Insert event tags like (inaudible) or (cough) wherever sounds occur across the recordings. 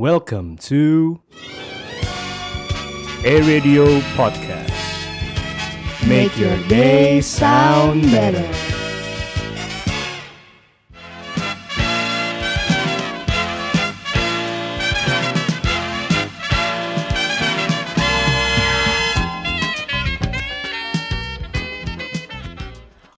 Welcome to A Radio Podcast. Make your day sound better.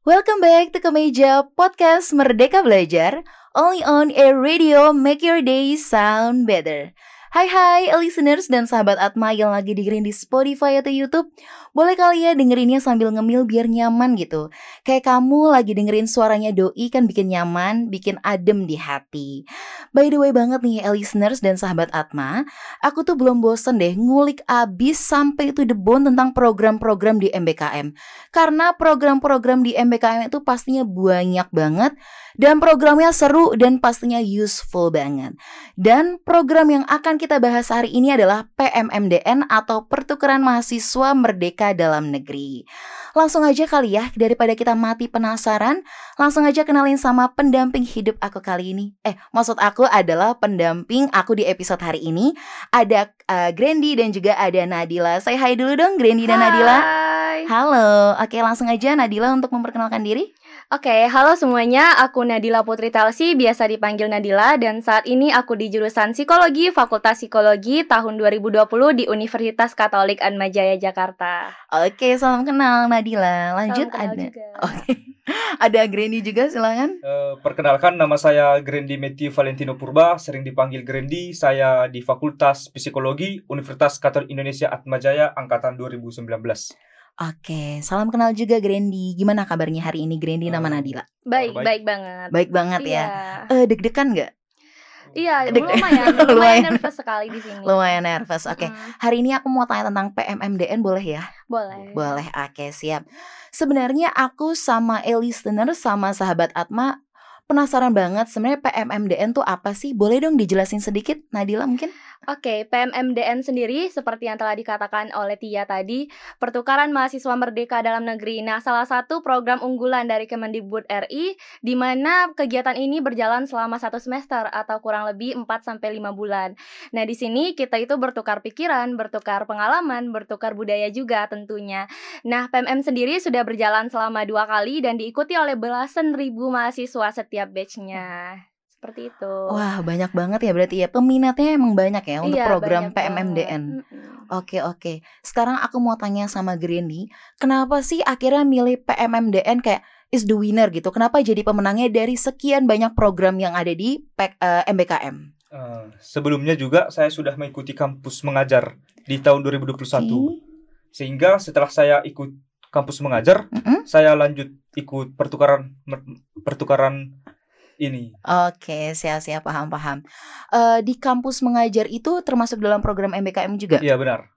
Welcome back to Kemeja Podcast Merdeka Belajar Only on Air Radio Make your day sound better Hai hai listeners dan sahabat Atma yang lagi dengerin di Spotify atau Youtube. Boleh kali ya dengerinnya sambil ngemil biar nyaman gitu. Kayak kamu lagi dengerin suaranya doi kan bikin nyaman, bikin adem di hati. By the way banget nih listeners dan sahabat Atma Aku tuh belum bosen deh ngulik abis sampai itu debon tentang program-program di MBKM Karena program-program di MBKM itu pastinya banyak banget dan programnya seru dan pastinya useful banget. Dan program yang akan kita bahas hari ini adalah PMMDN atau Pertukaran Mahasiswa Merdeka Dalam Negeri. Langsung aja kali ya, daripada kita mati penasaran, langsung aja kenalin sama pendamping hidup aku kali ini. Eh, maksud aku adalah pendamping aku di episode hari ini. Ada uh, Grandy dan juga ada Nadila. Saya hai dulu dong Grandy dan Nadila. Hai. Halo, oke langsung aja Nadila untuk memperkenalkan diri. Oke, halo semuanya. Aku Nadila Putri Talsi, biasa dipanggil Nadila dan saat ini aku di jurusan Psikologi Fakultas Psikologi tahun 2020 di Universitas Katolik Atmajaya Jakarta. Oke, salam kenal Nadila. Lanjut Salam kenal ada. (laughs) Oke. ada Grandy juga silakan. Eh, perkenalkan nama saya Grendi Matthew Valentino Purba, sering dipanggil Grendi. Saya di Fakultas Psikologi Universitas Katolik Indonesia Atmajaya angkatan 2019. Oke, salam kenal juga Grandy. Gimana kabarnya hari ini Grandy nama Nadila? Baik, Baik. baik banget. Baik banget ya. Iya. Eh deg-degan nggak? Iya, Deg- lumayan, (laughs) Lumayan. lumayan nervous sekali di sini. Lumayan nervous. Oke, Mm, hari ini aku mau tanya tentang PMMDN boleh ya? boleh. Boleh. Oke, siap. Sebenarnya aku sama a listener sama sahabat Atma penasaran banget sebenarnya PMMDN tuh apa sih? Boleh dong dijelasin sedikit Nadila mungkin? Oke, PMMDN sendiri seperti yang telah dikatakan oleh Tia tadi, pertukaran mahasiswa merdeka dalam negeri. Nah, salah satu program unggulan dari Kemendikbud RI di mana kegiatan ini berjalan selama satu semester atau kurang lebih 4 sampai 5 bulan. Nah, di sini kita itu bertukar pikiran, bertukar pengalaman, bertukar budaya juga tentunya. Nah, PMM sendiri sudah berjalan selama dua kali dan diikuti oleh belasan ribu mahasiswa setiap batchnya. Seperti itu. Wah, banyak banget ya berarti ya. Peminatnya emang banyak ya untuk Iya, program PMMDN. banget. Oke oke. Sekarang aku mau tanya sama Granny, kenapa sih akhirnya milih PMMDN kayak is the winner gitu? Kenapa jadi pemenangnya dari sekian banyak program yang ada di P- eh, MBKM? Eh, sebelumnya juga saya sudah mengikuti kampus mengajar di tahun 2021. Oke. Sehingga setelah saya ikut kampus mengajar, Mm-mm. saya lanjut ikut pertukaran pertukaran ini. Oke, siap-siap paham-paham. Eh, di kampus mengajar itu termasuk dalam program MBKM juga? Iya benar,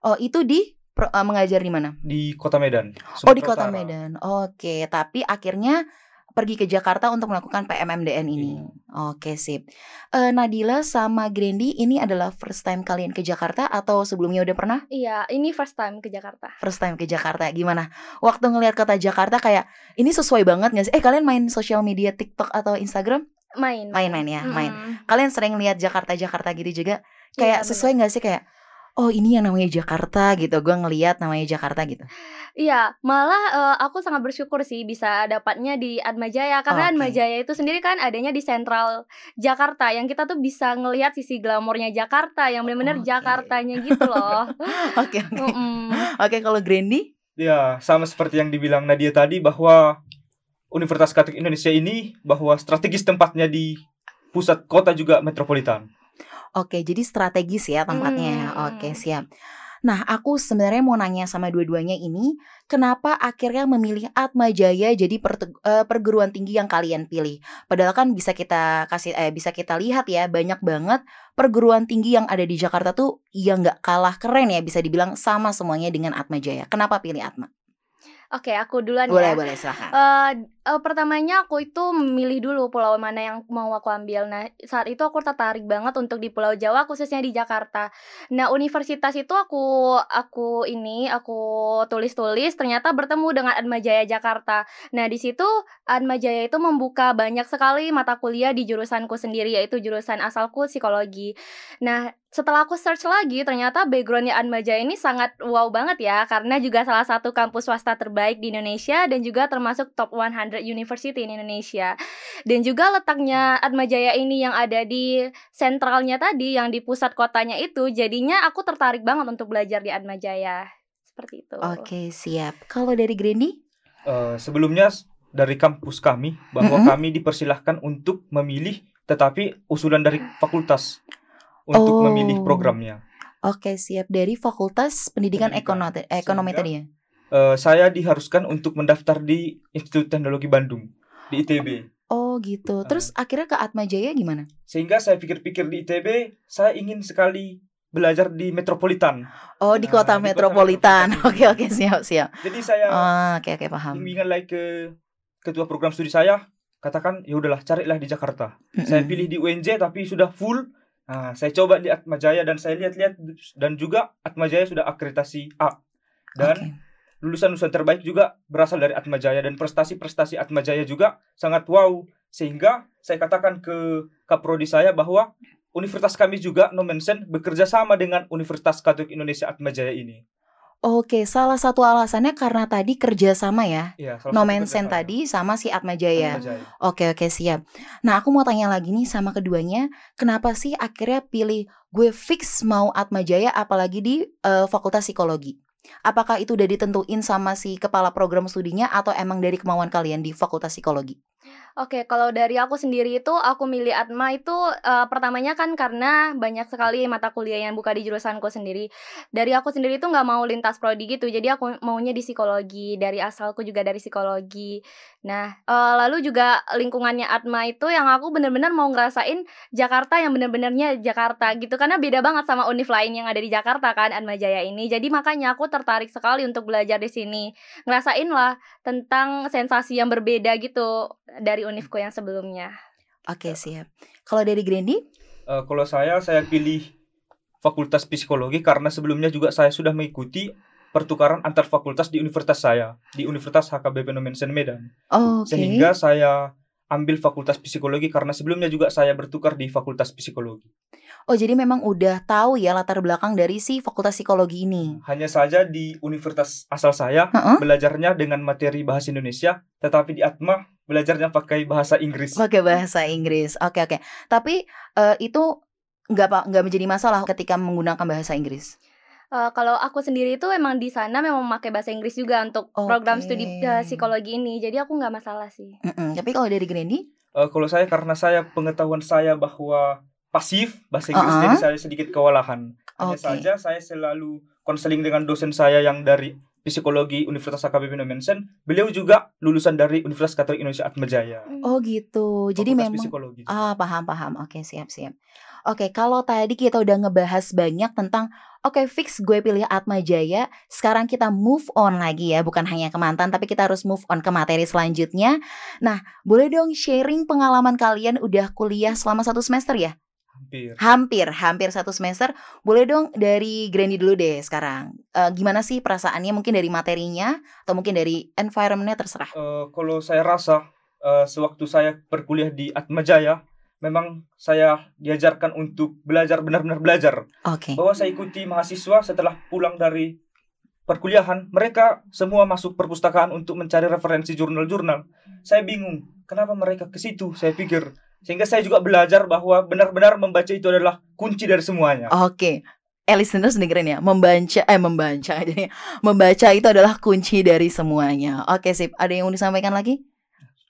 Oh, itu di pro- eh, mengajar di mana? di Kota Medan. Oh, di Sumatera Kota Utara. Medan. Oke, tapi akhirnya pergi ke Jakarta untuk melakukan PMMDN ini. Iya. Oke, sip. Eh, Nadila sama Grandy ini adalah first time kalian ke Jakarta atau sebelumnya udah pernah? Iya, ini first time ke Jakarta. First time ke Jakarta. Gimana? Waktu ngelihat kota Jakarta kayak ini sesuai banget gak sih? Eh, kalian main sosial media TikTok atau Instagram? Main. Main-main ya, Mm-mm. main. Kalian sering lihat Jakarta-Jakarta gitu juga? Kayak Iya, sesuai gak sih kayak Oh ini yang namanya Jakarta gitu Gue ngeliat namanya Jakarta gitu Iya, malah eh, aku sangat bersyukur sih bisa dapatnya di Atmajaya karena Oke. Atmajaya itu sendiri kan adanya di sentral Jakarta yang kita tuh bisa ngelihat sisi glamornya Jakarta yang benar-benar Oke. Jakartanya gitu loh. (laughs) Oke oke. Oke kalau Grandy Ya, sama seperti yang dibilang Nadia tadi bahwa Universitas Katolik Indonesia ini bahwa strategis tempatnya di pusat kota juga metropolitan. Oke, jadi strategis ya tempatnya. Hmm. Oke, siap. Nah, aku sebenarnya mau nanya sama dua-duanya ini, kenapa akhirnya memilih Atma Jaya jadi pertu- eh, perguruan tinggi yang kalian pilih? Padahal kan bisa kita kasih eh bisa kita lihat ya, banyak banget perguruan tinggi yang ada di Jakarta tuh yang nggak kalah keren ya, bisa dibilang sama semuanya dengan Atma Jaya. Kenapa pilih Atma? Oke, aku duluan Boleh, ya. boleh, silahkan. Eh, eh, pertamanya aku itu memilih dulu pulau mana yang mau aku ambil. Nah, saat itu aku tertarik banget untuk di Pulau Jawa khususnya di Jakarta. Nah, universitas itu aku aku ini aku tulis-tulis ternyata bertemu dengan Atmajaya Jakarta. Nah, di situ Atmajaya itu membuka banyak sekali mata kuliah di jurusanku sendiri yaitu jurusan asalku psikologi. Nah, setelah aku search lagi ternyata backgroundnya Atmajaya ini sangat wow banget ya karena juga salah satu kampus swasta terbaik di Indonesia dan juga termasuk top 100 university in Indonesia. Dan juga letaknya Atmajaya ini yang ada di sentralnya tadi yang di pusat kotanya itu jadinya aku tertarik banget untuk belajar di Atmajaya. Seperti itu. Oke, siap. Kalau dari Grandi? Eh, sebelumnya dari kampus kami bahwa Mm-mm. kami dipersilahkan untuk memilih tetapi usulan dari fakultas untuk Oh. memilih programnya. Oke, siap. Dari Fakultas Pendidikan, Pendidikan. Ekonomi, Ekonomi tadi ya? Eh, saya diharuskan untuk mendaftar di Institut Teknologi Bandung di ITB. Oh gitu. Terus akhirnya ke Atmajaya gimana? Sehingga saya pikir-pikir di ITB, saya ingin sekali belajar di Metropolitan. Oh di Nah, kota di kota metropolitan. metropolitan. Oke oke siap siap. Jadi saya Oh, Oke oke paham. bimbingan lagi ke ketua program studi saya, katakan ya udahlah carilah di Jakarta. Saya Mm-mm. pilih di UNJ tapi sudah full. Nah, saya coba di Atmajaya dan saya lihat-lihat dan juga Atmajaya sudah akreditasi A. Dan Oke. lulusan-lulusan terbaik juga berasal dari Atmajaya dan prestasi-prestasi Atmajaya juga sangat wow sehingga saya katakan ke kaprodi saya bahwa universitas kami juga no mention bekerja sama dengan Universitas Katolik Indonesia Atmajaya ini. Oke, salah satu alasannya karena tadi kerjasama ya. Salah No satu Mention kerjasama. tadi sama si Atmajaya. Atmajaya. Oke oke siap. Nah aku mau tanya lagi nih sama keduanya, kenapa sih akhirnya pilih gue fix mau Atmajaya apalagi di eh, Fakultas Psikologi? Apakah itu udah ditentuin sama si kepala program studinya atau emang dari kemauan kalian di Fakultas Psikologi? Oke, kalau dari aku sendiri itu aku milih Atma itu eh, pertamanya kan karena banyak sekali mata kuliah yang buka di jurusanku sendiri. Dari aku sendiri itu nggak mau lintas prodi gitu, jadi aku maunya di psikologi. Dari asalku juga dari psikologi. Nah, eh, lalu juga lingkungannya Atma itu yang aku bener-bener mau ngerasain Jakarta yang bener-benernya Jakarta gitu, karena beda banget sama univ lain yang ada di Jakarta kan, Atma Jaya ini. Jadi makanya aku tertarik sekali untuk belajar di sini. Ngerasain lah tentang sensasi yang berbeda gitu dari univku yang sebelumnya. Oke siap. Kalau dari Grandi? Eh, kalau saya saya pilih Fakultas Psikologi karena sebelumnya juga saya sudah mengikuti pertukaran antar fakultas di universitas saya di Universitas HKBP Nomensen Medan. Oh, Oke. Sehingga saya ambil Fakultas Psikologi karena sebelumnya juga saya bertukar di Fakultas Psikologi. Oh jadi memang udah tahu ya latar belakang dari si Fakultas Psikologi ini. Hanya saja di universitas asal saya Heeh. belajarnya dengan materi bahasa Indonesia, tetapi di Atma belajarnya pakai bahasa Inggris. Pakai bahasa Inggris. Oke oke. Tapi eh, itu nggak pak nggak menjadi masalah ketika menggunakan bahasa Inggris. Eh, kalau aku sendiri itu emang di sana memang memakai bahasa Inggris juga untuk program Oke. studi eh, psikologi ini. Jadi aku nggak masalah sih. Mm-mm. Tapi kalau dari Grandi? Eh, kalau saya karena saya pengetahuan saya bahwa pasif bahasa Inggris Uh-uh. jadi saya sedikit kewalahan. Hanya Oke. saja saya selalu konseling dengan dosen saya yang dari psikologi Universitas HKBP Nomensen. Beliau juga lulusan dari Universitas Katolik Indonesia Atmajaya. Oh gitu. Jadi Fakultas memang psikologi. Ah, paham paham. Oke, siap siap. Oke, kalau tadi kita udah ngebahas banyak tentang oke fix gue pilih Atma Jaya, sekarang kita move on lagi ya, bukan hanya ke mantan tapi kita harus move on ke materi selanjutnya. Nah, boleh dong sharing pengalaman kalian udah kuliah selama satu semester ya? Hampir. Hampir, hampir satu semester. Boleh dong dari Grandi dulu deh sekarang. Eh, gimana sih perasaannya mungkin dari materinya atau mungkin dari environmentnya terserah. Eh, kalau saya rasa eh, sewaktu saya berkuliah di Atmajaya, memang saya diajarkan untuk belajar benar-benar belajar. Oke. bahwa saya ikuti mahasiswa setelah pulang dari perkuliahan, mereka semua masuk perpustakaan untuk mencari referensi jurnal-jurnal. Saya bingung, kenapa mereka ke situ? Saya pikir sehingga saya juga belajar bahwa benar-benar membaca itu adalah kunci dari semuanya. Oke. Eh listeners dengerin ya, membaca eh membaca (laughs) jadi membaca itu adalah kunci dari semuanya. Oke sip, ada yang mau disampaikan lagi?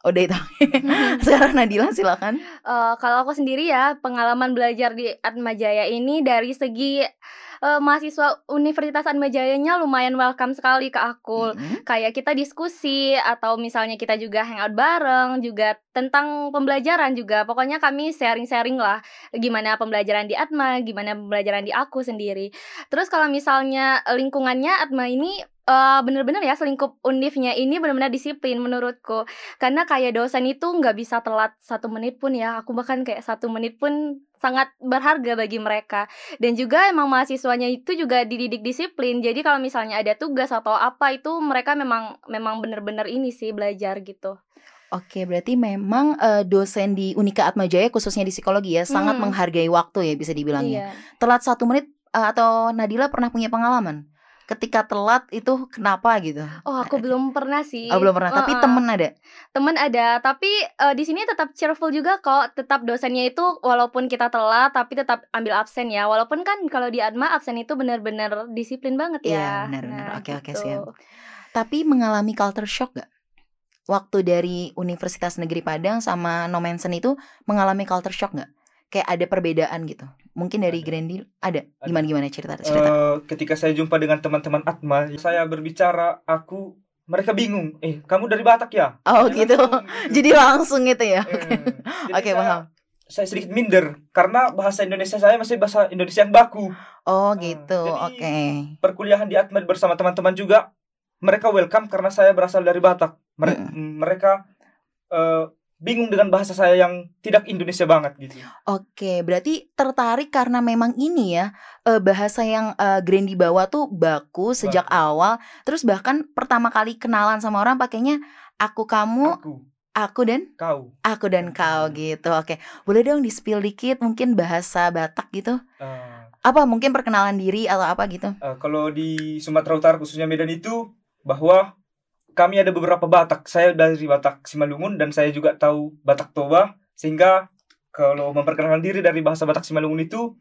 Udah itu. (laughs) Sekarang Nadila silakan. Eh, kalau aku sendiri ya pengalaman belajar di Atmajaya ini dari segi eh, mahasiswa Universitas Atmajayanya lumayan welcome sekali ke aku. Mm-mm. Kayak kita diskusi atau misalnya kita juga hangout bareng juga tentang pembelajaran juga. Pokoknya kami sharing-sharing lah gimana pembelajaran di Atma, gimana pembelajaran di aku sendiri. Terus kalau misalnya lingkungannya Atma ini eh, bener-bener ya selingkup univnya ini bener-bener disiplin menurutku karena kayak dosen itu nggak bisa telat satu menit pun ya aku bahkan kayak satu menit pun sangat berharga bagi mereka. Dan juga emang mahasiswanya itu juga dididik disiplin. Jadi kalau misalnya ada tugas atau apa itu mereka memang memang bener-bener ini sih belajar gitu. Oke, berarti memang eh, dosen di Unika Atmajaya khususnya di psikologi ya sangat Hmm. menghargai waktu ya bisa dibilang ya. iya. Telat satu menit eh, atau Nadila pernah punya pengalaman ketika telat itu kenapa gitu? oh aku belum pernah sih Oh, belum pernah, tapi Uh-uh. temen ada. temen ada tapi eh, di sini tetap cheerful juga kok tetap dosennya itu walaupun kita telat tapi tetap ambil absen ya walaupun kan kalau di Atma absen itu benar-benar disiplin banget Iya, ya benar-benar. Nah, Oke, oke, gitu. siap. Tapi mengalami culture shock gak? Waktu dari Universitas Negeri Padang sama Nomensen itu mengalami culture shock gak? Kayak ada perbedaan gitu. Mungkin dari Ada. Grandi ada. Ada. Gimana gimana cerita cerita. Eh, ketika saya jumpa dengan teman-teman Atma, saya berbicara, aku mereka bingung. Eh, kamu dari Batak ya? oh Saya gitu. langsung (laughs) Jadi langsung gitu ya. Eh, jadi Oke, saya- paham. Saya sedikit minder karena bahasa Indonesia saya masih bahasa Indonesia yang baku. Oh Ah, gitu. jadi- Oke. Perkuliahan di Atma bersama teman-teman juga mereka welcome karena saya berasal dari Batak. Mere- Mm-mm. Mereka eh, bingung dengan bahasa saya yang tidak Indonesia banget gitu. Oke, berarti tertarik karena memang ini ya eh, bahasa yang eh, Grandi bawa tuh baku sejak Baku. awal. Terus bahkan pertama kali kenalan sama orang pakainya aku kamu, Aku, aku dan kau. aku dan kau gitu. Oke, boleh dong di spill dikit mungkin bahasa Batak gitu. Eh, Apa mungkin perkenalan diri atau apa gitu? Eh, kalau di Sumatera Utara khususnya Medan itu bahwa kami ada beberapa Batak. Saya dari Batak Simalungun dan saya juga tahu Batak Toba sehingga kalau memperkenalkan diri dari bahasa Batak Simalungun itu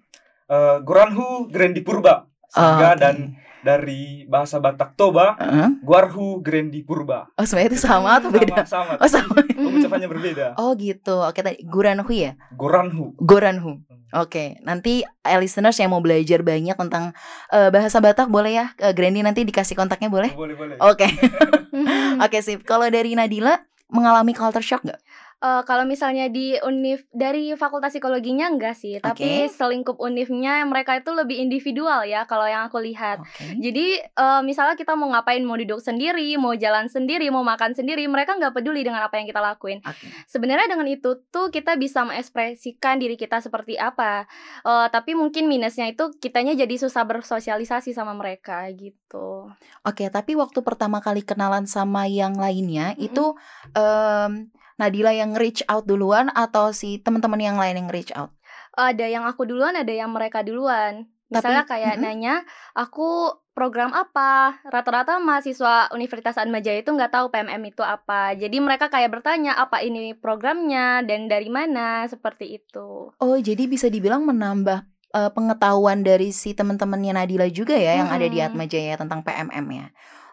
eh, Goranhu Grendi Purba Oh, sehingga oke. dan dari bahasa Batak Toba Heeh. Guarhu Grendi Purba. Oh sebenarnya itu sama atau beda? Sama, sama. Oh sama. Pengucapannya berbeda. Oh gitu. Oke tadi Guranhu ya. Goranhu. Goranhu. Oke, nanti eh, listeners yang mau belajar banyak tentang eh, bahasa Batak boleh ya, ke Grandi nanti dikasih kontaknya boleh? Boleh boleh. Oke, (laughs) (laughs) oke sip. Kalau dari Nadila mengalami culture shock nggak? Eh, kalau misalnya di univ dari fakultas psikologinya enggak sih, tapi Oke. selingkup univnya mereka itu lebih individual ya kalau yang aku lihat. Oke. Jadi eh, misalnya kita mau ngapain, mau duduk sendiri, mau jalan sendiri, mau makan sendiri, mereka nggak peduli dengan apa yang kita lakuin. Oke. Sebenarnya dengan itu tuh kita bisa mengekspresikan diri kita seperti apa. Eh, tapi mungkin minusnya itu kitanya jadi susah bersosialisasi sama mereka gitu. Oke, tapi waktu pertama kali kenalan sama yang lainnya Mm-mm. itu em, Nadila yang reach out duluan atau si teman-teman yang lain yang reach out? Ada yang aku duluan, ada yang mereka duluan. Misalnya Tapi- kayak mm-mm. nanya, aku program apa? Rata-rata mahasiswa Universitas Atmajaya itu nggak tahu PMM itu apa. Jadi mereka kayak bertanya apa ini programnya dan dari mana seperti itu. Oh, jadi bisa dibilang menambah eh, pengetahuan dari si teman-temannya Nadila juga ya yang ada di. Atmajaya tentang PMM ya.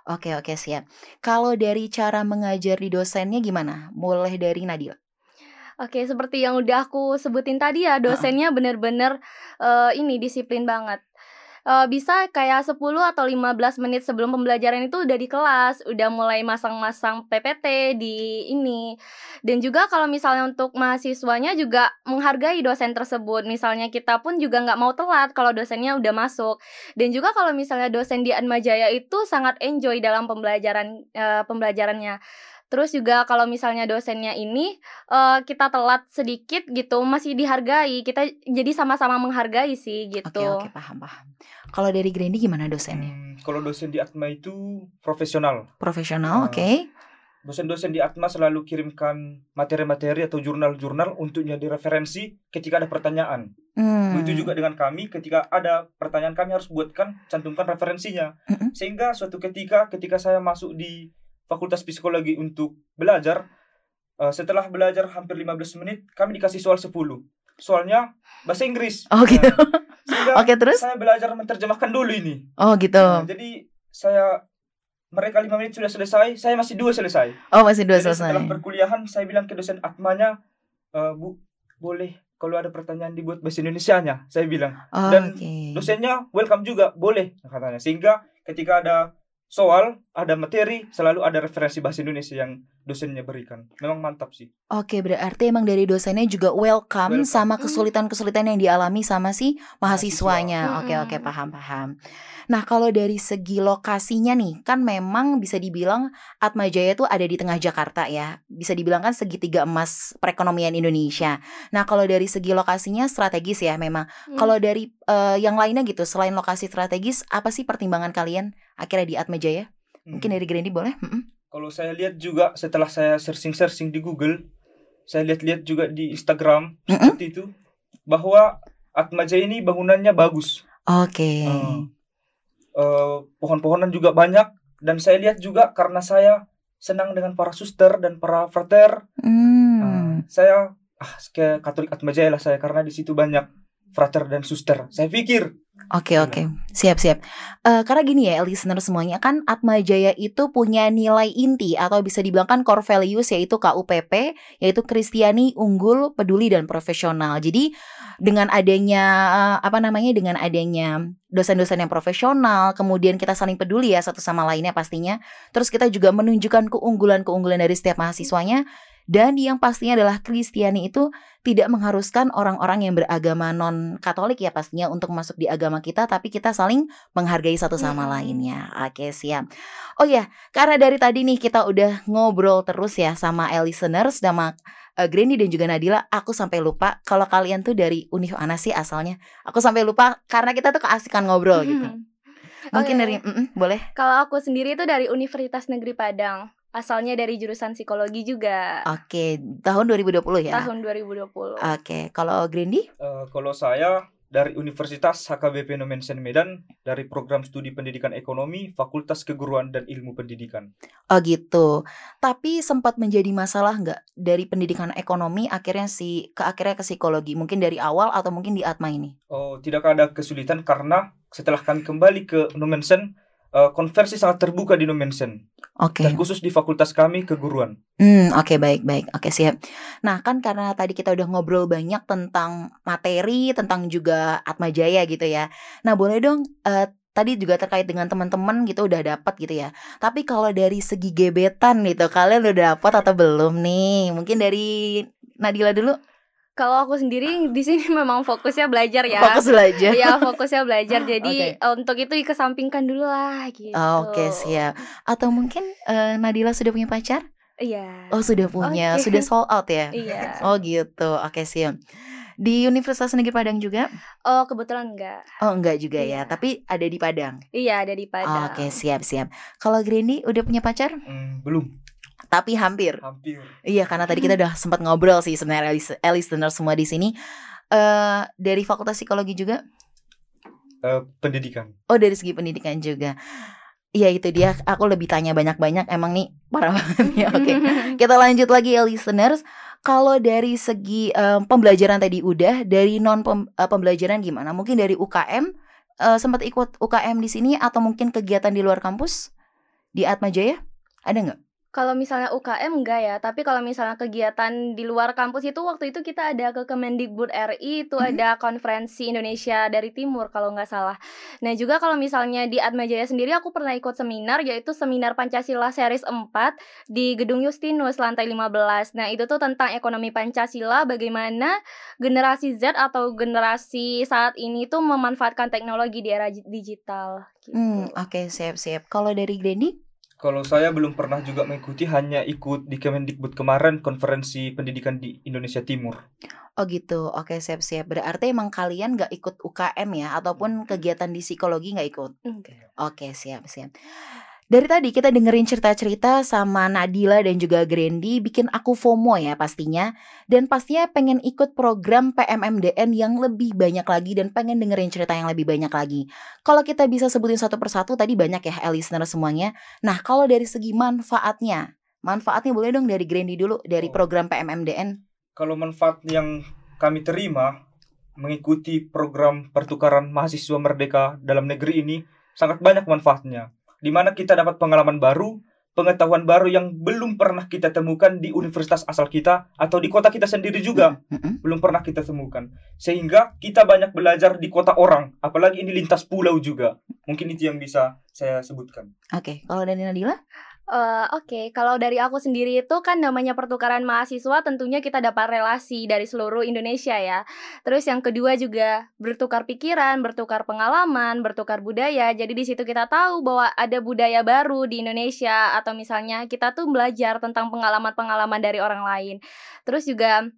Oke, oke, siap. Kalau dari cara mengajar di dosennya gimana? Boleh dari Nadila. Oke, seperti yang udah aku sebutin tadi ya, dosennya bener-bener eh, ini disiplin banget. Eh, bisa kayak 10 atau 15 menit sebelum pembelajaran itu udah di kelas, udah mulai masang-masang PPT di ini. Dan juga kalau misalnya untuk mahasiswanya juga menghargai dosen tersebut. Misalnya kita pun juga nggak mau telat kalau dosennya udah masuk. Dan juga kalau misalnya dosen di Atmajaya itu sangat enjoy dalam pembelajaran eh, pembelajarannya. Terus juga kalau misalnya dosennya ini eh, kita telat sedikit gitu masih dihargai. Kita jadi sama-sama menghargai sih gitu. Oke, oke, paham, paham. Kalau dari Grandi gimana dosennya? Hmm, kalau dosen di Atma itu profesional. Profesional, Ah. oke. Dosen-dosen di Atma selalu kirimkan materi-materi atau jurnal-jurnal untuk jadi referensi ketika ada pertanyaan. Hmm. Begitu juga dengan kami, ketika ada pertanyaan kami harus buatkan, cantumkan referensinya. Mm-mm. Sehingga suatu ketika, ketika saya masuk di Fakultas Psikologi untuk belajar, eh, setelah belajar hampir 15 menit, kami dikasih soal 10. Soalnya bahasa Inggris. Oh, gitu. Nah, sehingga Oke, terus? saya belajar menerjemahkan dulu ini. Oh, gitu. Nah, jadi saya mereka lima menit sudah selesai, saya masih dua selesai. Oh, masih dua Jadi selesai. setelah perkuliahan saya bilang ke dosen Atmanya, "Eh, Bu, boleh kalau ada pertanyaan dibuat bahasa Indonesianya saya bilang Oh, Dan Oke. dosennya welcome juga boleh katanya sehingga ketika ada soal ada materi selalu ada referensi bahasa Indonesia yang dosennya berikan memang mantap sih Oke, berarti emang dari dosennya juga welcome, Welcome. sama kesulitan-kesulitan yang dialami sama si mahasiswanya. Mahasiswa. Oke, oke, Mm-mm. paham-paham. Nah, kalau dari segi lokasinya nih, kan memang bisa dibilang Atma Jaya tuh ada di tengah Jakarta ya. Bisa dibilang kan segitiga emas perekonomian Indonesia. Nah, kalau dari segi lokasinya strategis ya memang. Hmm. Kalau dari eh, yang lainnya gitu, selain lokasi strategis, apa sih pertimbangan kalian akhirnya di Atma Jaya? Mungkin Hmm. dari Grandi boleh? Mm-mm. kalau saya lihat juga setelah saya searching-searching di Google saya lihat-lihat juga di Instagram Mm-mm. seperti itu bahwa Atma Jaya ini bangunannya bagus Oke. Eh, eh, pohon-pohonan juga banyak dan saya lihat juga karena saya senang dengan para suster dan para frater Hmm. eh, saya ah ke Katolik Atma Jaya lah saya karena di situ banyak frater dan suster saya pikir Oke Gila. oke siap siap. Eh, karena gini ya listener semuanya kan Atma Jaya itu punya nilai inti atau bisa dibilang kan core values yaitu KUPP yaitu Kristiani unggul peduli dan profesional. Jadi dengan adanya eh, apa namanya dengan adanya dosen-dosen yang profesional kemudian kita saling peduli ya satu sama lainnya pastinya. Terus kita juga menunjukkan keunggulan-keunggulan dari setiap mahasiswanya dan yang pastinya adalah Kristiani itu tidak mengharuskan orang-orang yang beragama non Katolik ya pastinya untuk masuk di agama kita tapi kita saling menghargai satu sama Mm-mm. lainnya. Oke, siap. Oh ya, karena dari tadi nih kita udah ngobrol terus ya sama listeners sama uh, Granny dan juga Nadila, aku sampai lupa kalau kalian tuh dari Univ mana sih asalnya. Aku sampai lupa karena kita tuh keasikan ngobrol gitu. Mungkin Oke. dari mm-mm, boleh. Kalau aku sendiri itu dari Universitas Negeri Padang. Asalnya dari jurusan psikologi juga. Oke, tahun 2020 ya. Tahun 2020. Oke, kalau Grandy? Eh, kalau saya dari Universitas HKBP Nomensen Medan dari program studi pendidikan ekonomi Fakultas Keguruan dan Ilmu Pendidikan Oh gitu. Tapi sempat menjadi masalah nggak dari pendidikan ekonomi akhirnya si ke akhirnya ke psikologi? Mungkin dari awal atau mungkin di Atma ini? Oh, tidak ada kesulitan karena setelah kami kembali ke Nomensen, eh, konversi sangat terbuka di Nomensen Oke. dan khusus di fakultas kami keguruan. Hmm, oke baik baik. Oke siap. Nah, kan karena tadi kita udah ngobrol banyak tentang materi, tentang juga Atma Jaya gitu ya. Nah, boleh dong eh, tadi juga terkait dengan teman-teman gitu udah dapat gitu ya. Tapi kalau dari segi gebetan gitu, kalian udah dapat atau belum nih? Mungkin dari Nadila dulu. Kalau aku sendiri di sini (laughs) memang fokusnya belajar ya. Fokus belajar. Iya, fokusnya belajar. Jadi (laughs) Oke. eh, untuk itu dikesampingkan dulu lah gitu. Oke, siap. Atau mungkin eh, Nadila sudah punya pacar? Iya. Oh, sudah punya. Oke. Sudah sold out ya? (laughs) Iya. Oh, gitu. Oke, siap. Di Universitas Negeri Padang juga? Oh, kebetulan enggak. Oh, enggak juga ya. Iya. Tapi ada di Padang. Iya, ada di Padang. Oke, siap, siap. Kalau Granny udah punya pacar? Hmm, belum, Tapi hampir. hampir. Iya, karena tadi kita udah sempat ngobrol sih sebenarnya lis- listener semua di sini. Eh dari Fakultas Psikologi juga? Eh, pendidikan. Oh, dari segi pendidikan juga. Iya, itu dia. Aku lebih tanya banyak-banyak. Emang nih parah (laughs) banget ya. Oke. Kita lanjut lagi ya listeners. Kalau dari segi em, pembelajaran tadi udah, dari non pem- pembelajaran gimana? Mungkin dari UKM eh, sempat ikut UKM di sini atau mungkin kegiatan di luar kampus di Atma Jaya? Ada nggak? Kalau misalnya UKM enggak ya, tapi kalau misalnya kegiatan di luar kampus itu waktu itu kita ada ke Kemendikbud RI itu Mhm. ada konferensi Indonesia dari Timur kalau nggak salah. Nah juga kalau misalnya di Atma Jaya sendiri aku pernah ikut seminar yaitu seminar Pancasila series 4 di Gedung Justinus lantai 15. Nah itu tuh tentang ekonomi Pancasila bagaimana generasi Z atau generasi saat ini tuh memanfaatkan teknologi di era digital. Gitu. Hmm, oke siap-siap. Kalau dari Grandy? Kalau saya belum pernah juga mengikuti, hanya ikut di Kemendikbud kemarin konferensi pendidikan di Indonesia Timur. Oh gitu, oke siap-siap. Berarti emang kalian nggak ikut UKM ya, ataupun kegiatan di psikologi nggak ikut? Enggak. Oke siap-siap. Dari tadi kita dengerin cerita-cerita sama Nadila dan juga Grandy bikin aku FOMO ya pastinya dan pastinya pengen ikut program PMMDN yang lebih banyak lagi dan pengen dengerin cerita yang lebih banyak lagi. Kalau kita bisa sebutin satu persatu tadi banyak ya eh, listener semuanya. Nah kalau dari segi manfaatnya, manfaatnya boleh dong dari Grandy dulu dari Oh. program PMMDN. Kalau manfaat yang kami terima mengikuti program pertukaran mahasiswa merdeka dalam negeri ini sangat banyak manfaatnya. Di mana kita dapat pengalaman baru pengetahuan baru yang belum pernah kita temukan di universitas asal kita atau di kota kita sendiri juga. Belum pernah kita temukan. Sehingga kita banyak belajar di kota orang apalagi ini lintas pulau juga. Mungkin itu yang bisa saya sebutkan. Oke, kalau dari Nadila? Eh, Oke, kalau dari aku sendiri itu kan namanya pertukaran mahasiswa tentunya kita dapat relasi dari seluruh Indonesia ya. Terus yang kedua juga bertukar pikiran, bertukar pengalaman, bertukar budaya. Jadi di situ kita tahu bahwa ada budaya baru di Indonesia atau misalnya kita tuh belajar tentang pengalaman-pengalaman dari orang lain. Terus juga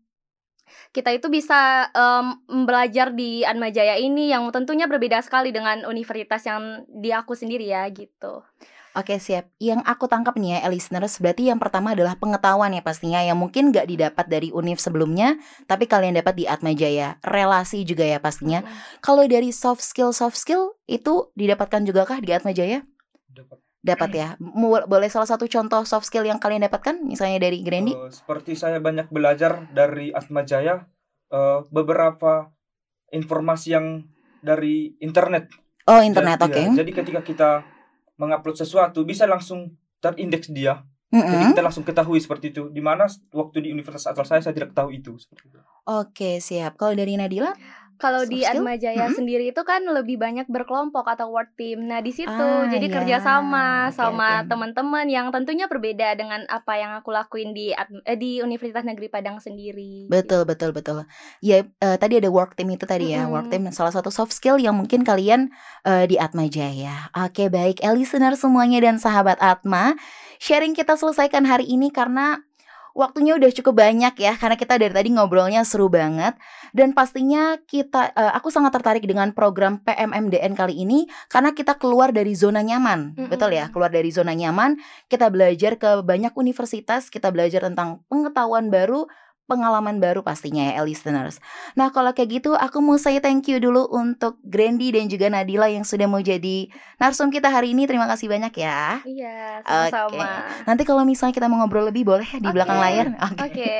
kita itu bisa em, belajar di Atmajaya ini yang tentunya berbeda sekali dengan universitas yang di aku sendiri ya gitu. Oke siap. Yang aku tangkap nih ya, eh, listeners, berarti yang pertama adalah pengetahuan ya pastinya yang mungkin nggak didapat dari univ sebelumnya, tapi kalian dapat di Atmajaya. Relasi juga ya pastinya. Kalau dari soft skill soft skill itu didapatkan juga kah di Atmajaya? Dapat ya. Mu- Boleh salah satu contoh soft skill yang kalian dapatkan, misalnya dari Grandi? Eh, seperti saya banyak belajar dari Atmajaya eh, beberapa informasi yang dari internet Oh internet, Ja- oke. iya, jadi ketika kita mengupload sesuatu bisa langsung terindeks dia jadi Mm-mm. kita langsung ketahui seperti itu di mana waktu di universitas asal saya saya tidak tahu itu. Oke siap. Kalau dari Nadila? Kalau di? Atmajaya Mm-mm. sendiri itu kan lebih banyak berkelompok atau work team. Nah, di situ Ah, jadi ya. kerjasama Oke, sama oke. teman-teman yang tentunya berbeda dengan apa yang aku lakuin di eh, di Universitas Negeri Padang sendiri. Betul, betul, betul. Ya, eh, tadi ada work team itu tadi ya. Work team salah satu soft skill yang mungkin kalian eh, di Atma Jaya. Oke, baik. Eh, listener semuanya dan sahabat Atma, sharing kita selesaikan hari ini karena waktunya udah cukup banyak ya karena kita dari tadi ngobrolnya seru banget dan pastinya kita eh, aku sangat tertarik dengan program PMMDN kali ini karena kita keluar dari zona nyaman. Mm-mm. Betul ya? Keluar dari zona nyaman, kita belajar ke banyak universitas, kita belajar tentang pengetahuan baru, pengalaman baru pastinya ya, listeners. Nah, kalau kayak gitu aku mau say thank you dulu untuk Grandi dan juga Nadila yang sudah mau jadi narsum kita hari ini. Terima kasih banyak ya. Iya, sama-sama. Nanti kalau misalnya kita mau ngobrol lebih boleh ya di Oke. belakang layar. (laughs) Oke. Oke.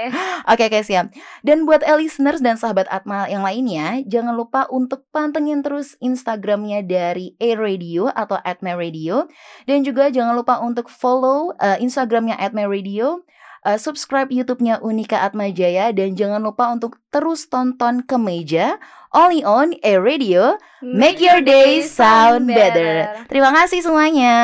Oke, oke siap. Dan buat listeners dan sahabat Atma yang lainnya, jangan lupa untuk pantengin terus Instagramnya dari A Radio atau Atma Radio. Dan juga jangan lupa untuk follow eh, Instagramnya Atma Radio. Eh, subscribe YouTube-nya Unika Atma Jaya dan jangan lupa untuk terus tonton ke meja only on A Radio. Make your day sound better. Terima kasih semuanya.